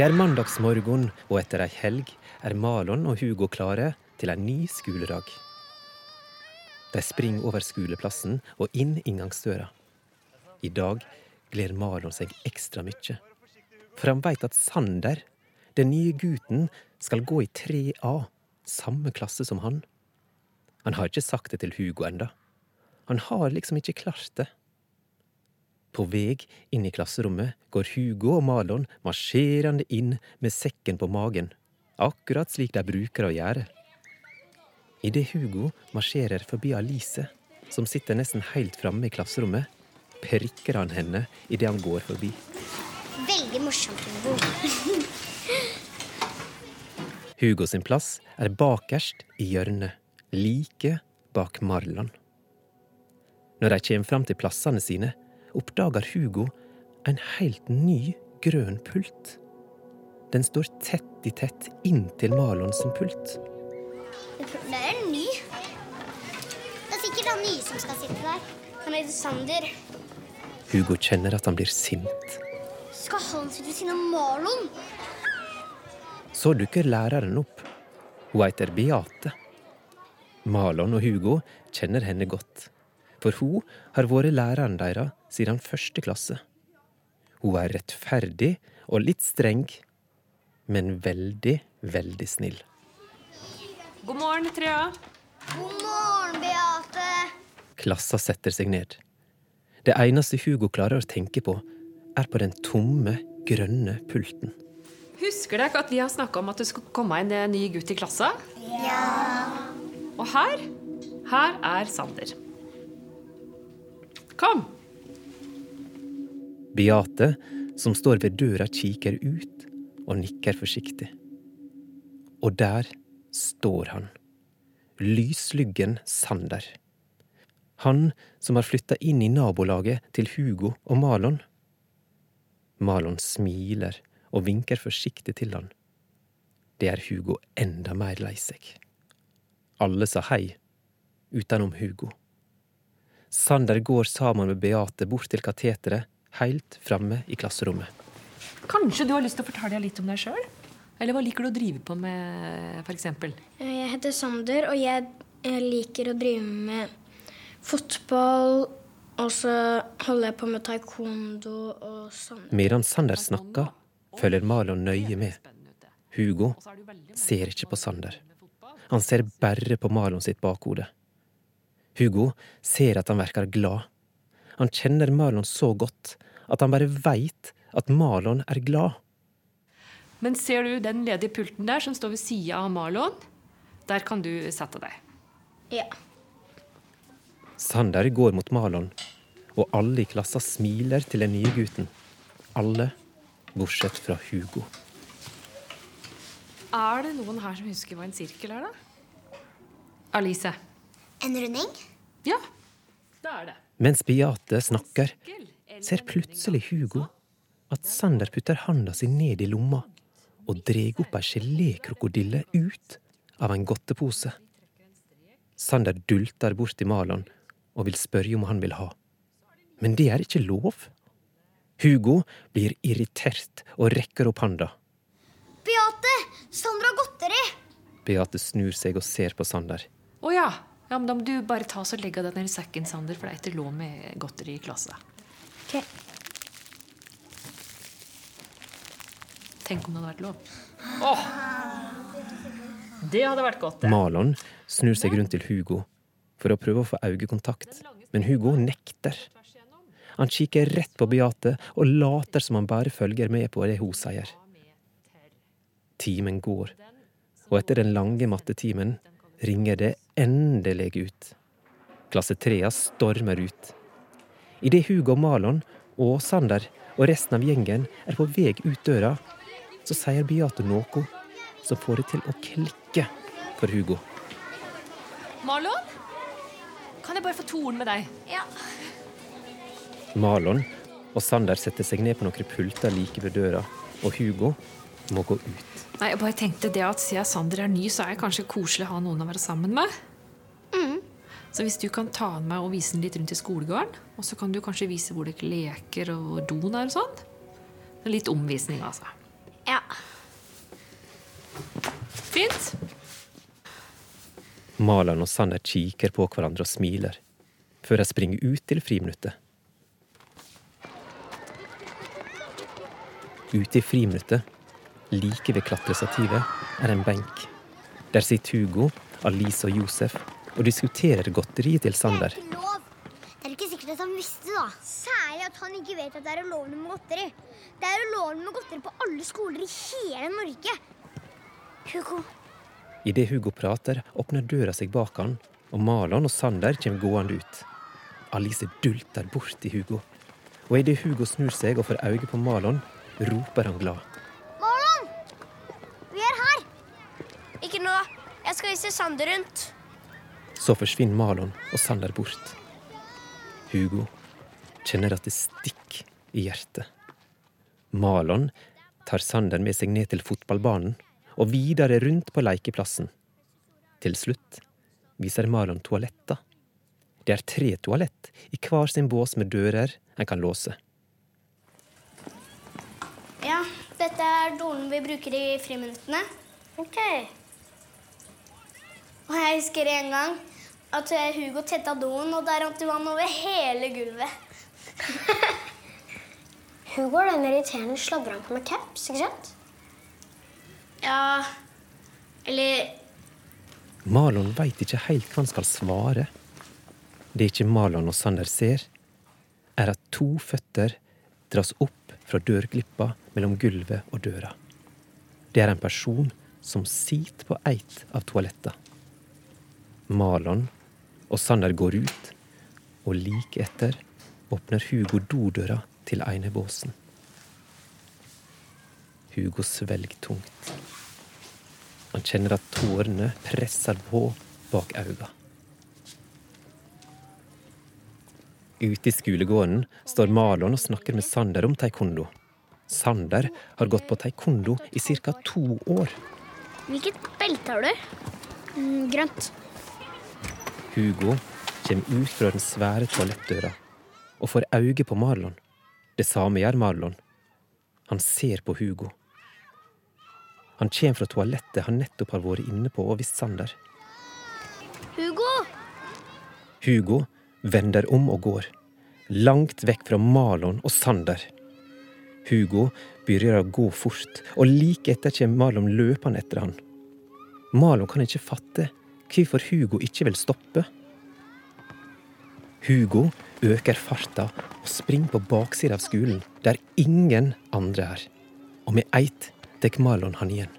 Det er mandagsmorgen, og etter ei helg er Malon og Hugo klare til en ny skoledag. De springer over skoleplassen og inn inngangsdøra. I dag gleder Malon seg ekstra mye. For han veit at Sander, den nye gutten, skal gå i 3A, samme klasse som han. Han har ikke sagt det til Hugo enda. Han har liksom ikke klart det. På vei inn i klasserommet går Hugo og Malon marsjerende inn med sekken på magen, akkurat slik de bruker å gjøre. Idet Hugo marsjerer forbi Alice, som sitter nesten helt framme i klasserommet, prikker han henne idet han går forbi. Veldig morsomt, Hugo. Hugo sin plass er bakerst i hjørnet, like bak Marlon. Når de kommer fram til plassene sine, oppdager Hugo en helt ny grønn pult. Den står tett i tett inntil Marlon sin pult. Det er ny. Det er sikkert han nye som skal sitte der. Han heter Sander. Hugo kjenner at han blir sint. Skal han sitte ved siden av Marlon? Så dukker læreren opp. Hun heter Beate. Malon og Hugo kjenner henne godt, for hun har vært læreren deres siden første klasse. Hun er rettferdig og litt streng, men veldig, veldig snill. God morgen, Trea. God morgen, Beate. Klassa setter seg ned. Det eneste Hugo klarer å tenke på, er på den tomme, grønne pulten. Husker dere at vi har snakka om at det skulle komme en eh, ny gutt i klassa? Ja. Og her, her er Sander. Kom. Beate, som står ved døra, kikker ut og nikker forsiktig. Og der står han. Lyslyggen Sander. Han som har flytta inn i nabolaget til Hugo og Malon. Malon smiler og vinker forsiktig til han. Det er Hugo enda mer lei seg. Alle sa hei, utenom Hugo. Sander går sammen med Beate bort til kateteret, helt framme i klasserommet. Kanskje du har lyst til å fortelle litt om deg sjøl? Eller hva liker du å drive på med, f.eks.? Jeg heter Sander, og jeg, jeg liker å drive med fotball. Og så holder jeg på med taekwondo og sånn. Medan Sander snakker, følger Malon nøye med. Hugo ser ikke på Sander. Han ser bare på Malon sitt bakhode. Hugo ser at han verker glad. Han kjenner Marlon så godt at han bare veit at Marlon er glad. Men ser du den ledige pulten der som står ved sida av Marlon? Der kan du sette deg. Ja. Sander går mot Marlon, og alle i klassa smiler til den nye gutten. Alle bortsett fra Hugo. Er det noen her som husker hva en sirkel er, da? Alice. En runding? Ja, det er det. Mens Beate snakker, ser plutselig Hugo at Sander putter handa si ned i lomma og drar opp ei gelékrokodille ut av en godtepose. Sander dulter bort til Malon og vil spørre om han vil ha. Men det er ikke lov. Hugo blir irritert og rekker opp handa. Beate! Sander har godteri! Beate snur seg og ser på Sander. Å ja. Ja. Men da må du bare ta og legge den ned i sekken, Sander, for det er ikke lov med godteri i klassa. Ok. Tenk om det hadde vært lov. Åh! Det hadde vært godt, det. Malon snur seg rundt til Hugo for å prøve å få øyekontakt, men Hugo nekter. Han kikker rett på Beate og later som han bare følger med på det hun sier. Timen går, og etter den lange mattetimen ringer det endelig ut. Klasse trea stormer ut. Idet Hugo Malon og Sander og resten av gjengen er på vei ut døra, så sier Beate noe som får det til å klikke for Hugo. Malon? Kan jeg bare få toren med deg? Ja. Malon og Sander setter seg ned på noen pulter like ved døra, og Hugo må gå ut. Nei, jeg bare tenkte det at Siden Sander er ny, så er det kanskje koselig å ha noen å være sammen med. Så hvis du kan ta han med og vise han litt rundt i skolegården, og så kan du kanskje vise hvor dere leker og hvor doen er og sånn. Litt omvisning, altså. Ja. Fint. Malan og Sander kikker på hverandre og smiler, før de springer ut til friminuttet. Ute i friminuttet, like ved klatrestativet er en benk. Der sitter Hugo, Alice og Josef og diskuterer godteriet til Sander. Det er ikke lov. Det er ikke sikkert at han visste, da. Særlig at han ikke vet at det er ulovlig med godteri. Det er ulovlig med godteri på alle skoler i hele Norge. Hugo, Idet Hugo prater, åpner døra seg bak han, og Malon og Sander kommer gående ut. Alice dulter bort til Hugo. Og idet Hugo snur seg og får øye på Malon, roper han glad. Marlon! Vi er her! Ikke nå. Jeg skal vise Sander rundt. Så forsvinner Malon og Sander bort. Hugo kjenner at det stikker i hjertet. Malon tar Sander med seg ned til fotballbanen og videre rundt på lekeplassen. Til slutt viser Malon toaletter. Det er tre toalett i hver sin bås med dører en kan låse. Ja, dette er dolen vi bruker i friminuttene. Ok. Og jeg husker en gang at Hugo tetta doen, og der rant det vann over hele gulvet. Hugo er den irriterende sladrehanken med caps, ikke sant? Ja, eller Malon veit ikke helt hva han skal svare. Det ikke Malon og Sander ser, er at to føtter dras opp fra dørglippa mellom gulvet og døra. Det er en person som sitter på eit av toaletta. Malon og Sander går ut, og like etter åpner Hugo dodøra til einebåsen. Hugo svelger tungt. Han kjenner at tårene presser på bak øynene. Ute i skolegården står Malon og snakker med Sander om taekwondo. Sander har gått på taekwondo i ca. to år. Hvilket belte har du? Mm, grønt. Hugo kommer ut fra den svære toalettdøra og får øye på Marlon. Det samme gjør Marlon. Han ser på Hugo. Han kommer fra toalettet han nettopp har vært inne på og visst Sander. Hugo! Hugo vender om og går, langt vekk fra Marlon og Sander. Hugo begynner å gå fort, og like etter kommer Marlon løpende etter han. Marlon kan ikke fatte hvorfor Hugo ikke vil stoppe. Hugo øker farta og springer på baksida av skolen, der ingen andre er. Og med eit tar Marlon han igjen.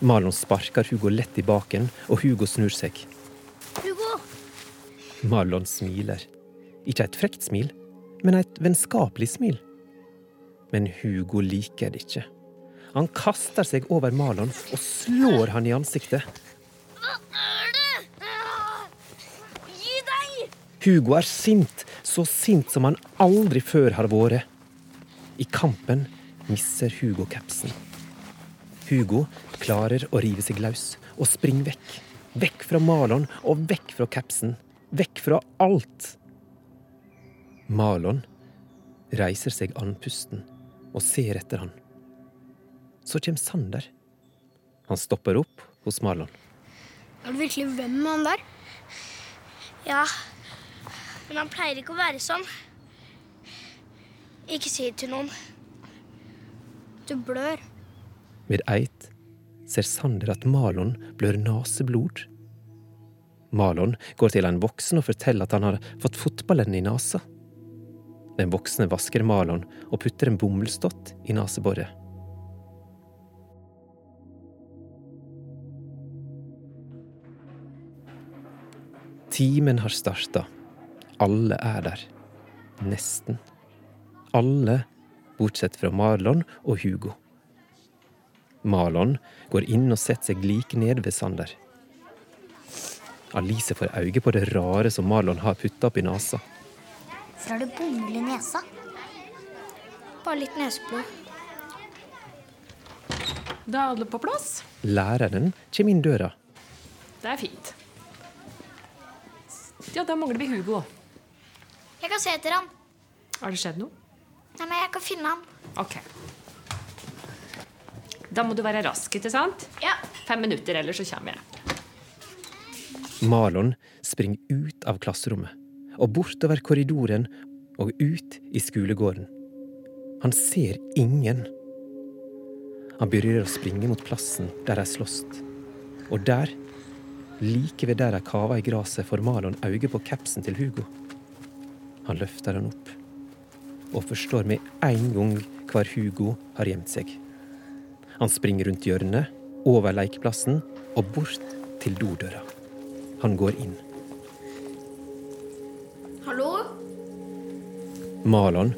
Marlon sparker Hugo lett i baken, og Hugo snur seg. Hugo! Marlon smiler. Ikke et frekt smil, men et vennskapelig smil. Men Hugo liker det ikke. Han kaster seg over Marlon og slår han i ansiktet. Hva er det? Gi deg! Hugo er sint, så sint som han aldri før har vært. I kampen misser Hugo capsen. Hugo klarer å rive seg løs og springer vekk. Vekk fra Marlon og vekk fra capsen. Vekk fra alt. Marlon reiser seg andpusten og ser etter han. Så kommer Sander. Han stopper opp hos Marlon. Er du virkelig venn med han der? Ja, men han pleier ikke å være sånn. Ikke si det til noen. Du blør. Ved eit ser Sander at Malon blør naseblod. Malon går til en voksen og forteller at han har fått fotballen i nesa. Den voksne vasker Malon og putter en bomullsdott i neseboret. Timen har starta. Alle er der. Nesten. Alle bortsett fra Marlon og Hugo. Marlon går inn og setter seg like ned ved Sander. Alice får øye på det rare som Marlon har putta opp i nesa. Hvorfor har du bomull i nesa? Bare litt neseblod. Da er alle på plass. Læreren kommer inn døra. Det er fint. Ja, da mangler vi Hugo. Jeg kan se etter han. Har det skjedd noe? Nei, men jeg kan finne han. Ok. Da må du være rask, ikke sant? Ja. Fem minutter, ellers så kommer jeg. Marlon springer ut av klasserommet og bortover korridoren og ut i skolegården. Han ser ingen. Han begynner å springe mot plassen der de slåss. Og der, like ved der de kava i gresset, får Marlon øye på capsen til Hugo. Han løfter den opp og forstår med en gang hvor Hugo har gjemt seg. Han springer rundt hjørnet, over lekeplassen og bort til dodøra. Han går inn. Hallo? Malon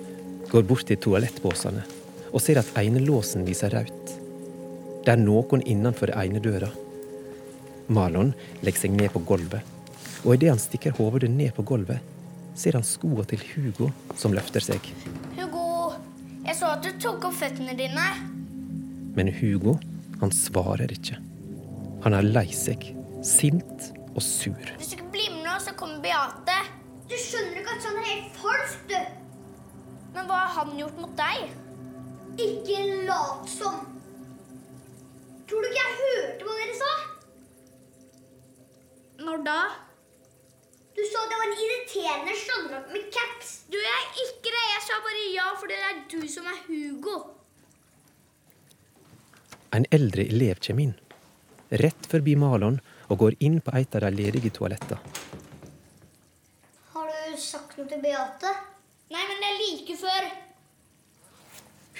går bort til toalettbåsene og ser at ene låsen viser rødt. Det er noen innenfor ene døra. Malon legger seg ned på gulvet, og idet han stikker hodet ned på gulvet, ser han skoa til Hugo som løfter seg. Hugo, jeg så at du tok opp føttene dine. Men Hugo, han svarer ikke. Han er lei seg, sint og sur. Hvis du ikke blir med nå, så kommer Beate. Du skjønner ikke at sånn er helt falskt, du. Men hva har han gjort mot deg? Ikke lat som. Tror du ikke jeg hørte hva dere sa? Når da? Du sa det var en irriterende skjønnrak med caps. Du, jeg er ikke det. Jeg sa bare ja fordi det er du som er Hugo. En eldre elev kommer inn, rett forbi Malon, og går inn på et av de ledige toalettene. Har du sagt noe til Beate? Nei, men det er like før.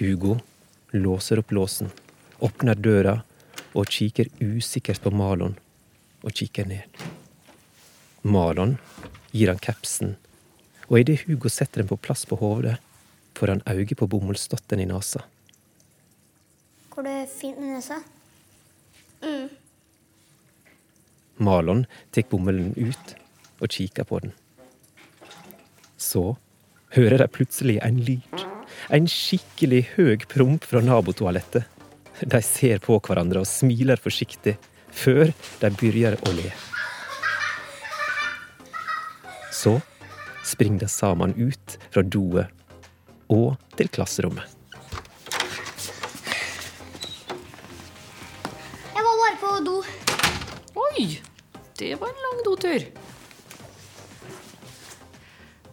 Hugo låser opp låsen, åpner døra og kikker usikkert på Malon, og kikker ned. Marlon gir han kapsen, og idet Hugo setter den på plass på hodet, får han øye på bomullsdotten i nesa. Går det fint med nesa? Marlon tar bomullen ut og kikker på den. Så hører de plutselig en lyd. En skikkelig høg promp fra nabotoalettet. De ser på hverandre og smiler forsiktig, før de begynner å le. Så springer de sammen ut fra doet og til klasserommet. Jeg var bare på do. Oi! Det var en lang dotur.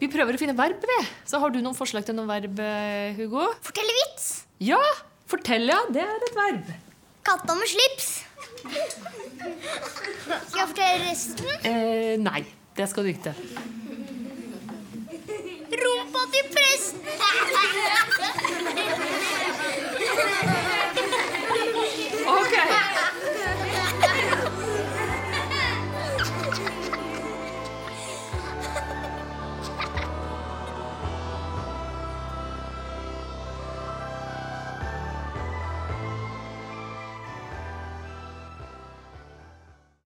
Vi prøver å finne verb, vi. Så har du noen forslag til noen verb, eh, Hugo? Fortell vits. Ja! Fortell, ja. Det er et verb. Katta med slips. Skal jeg fortelle resten? Eh, nei, det skal du ikke. Okay.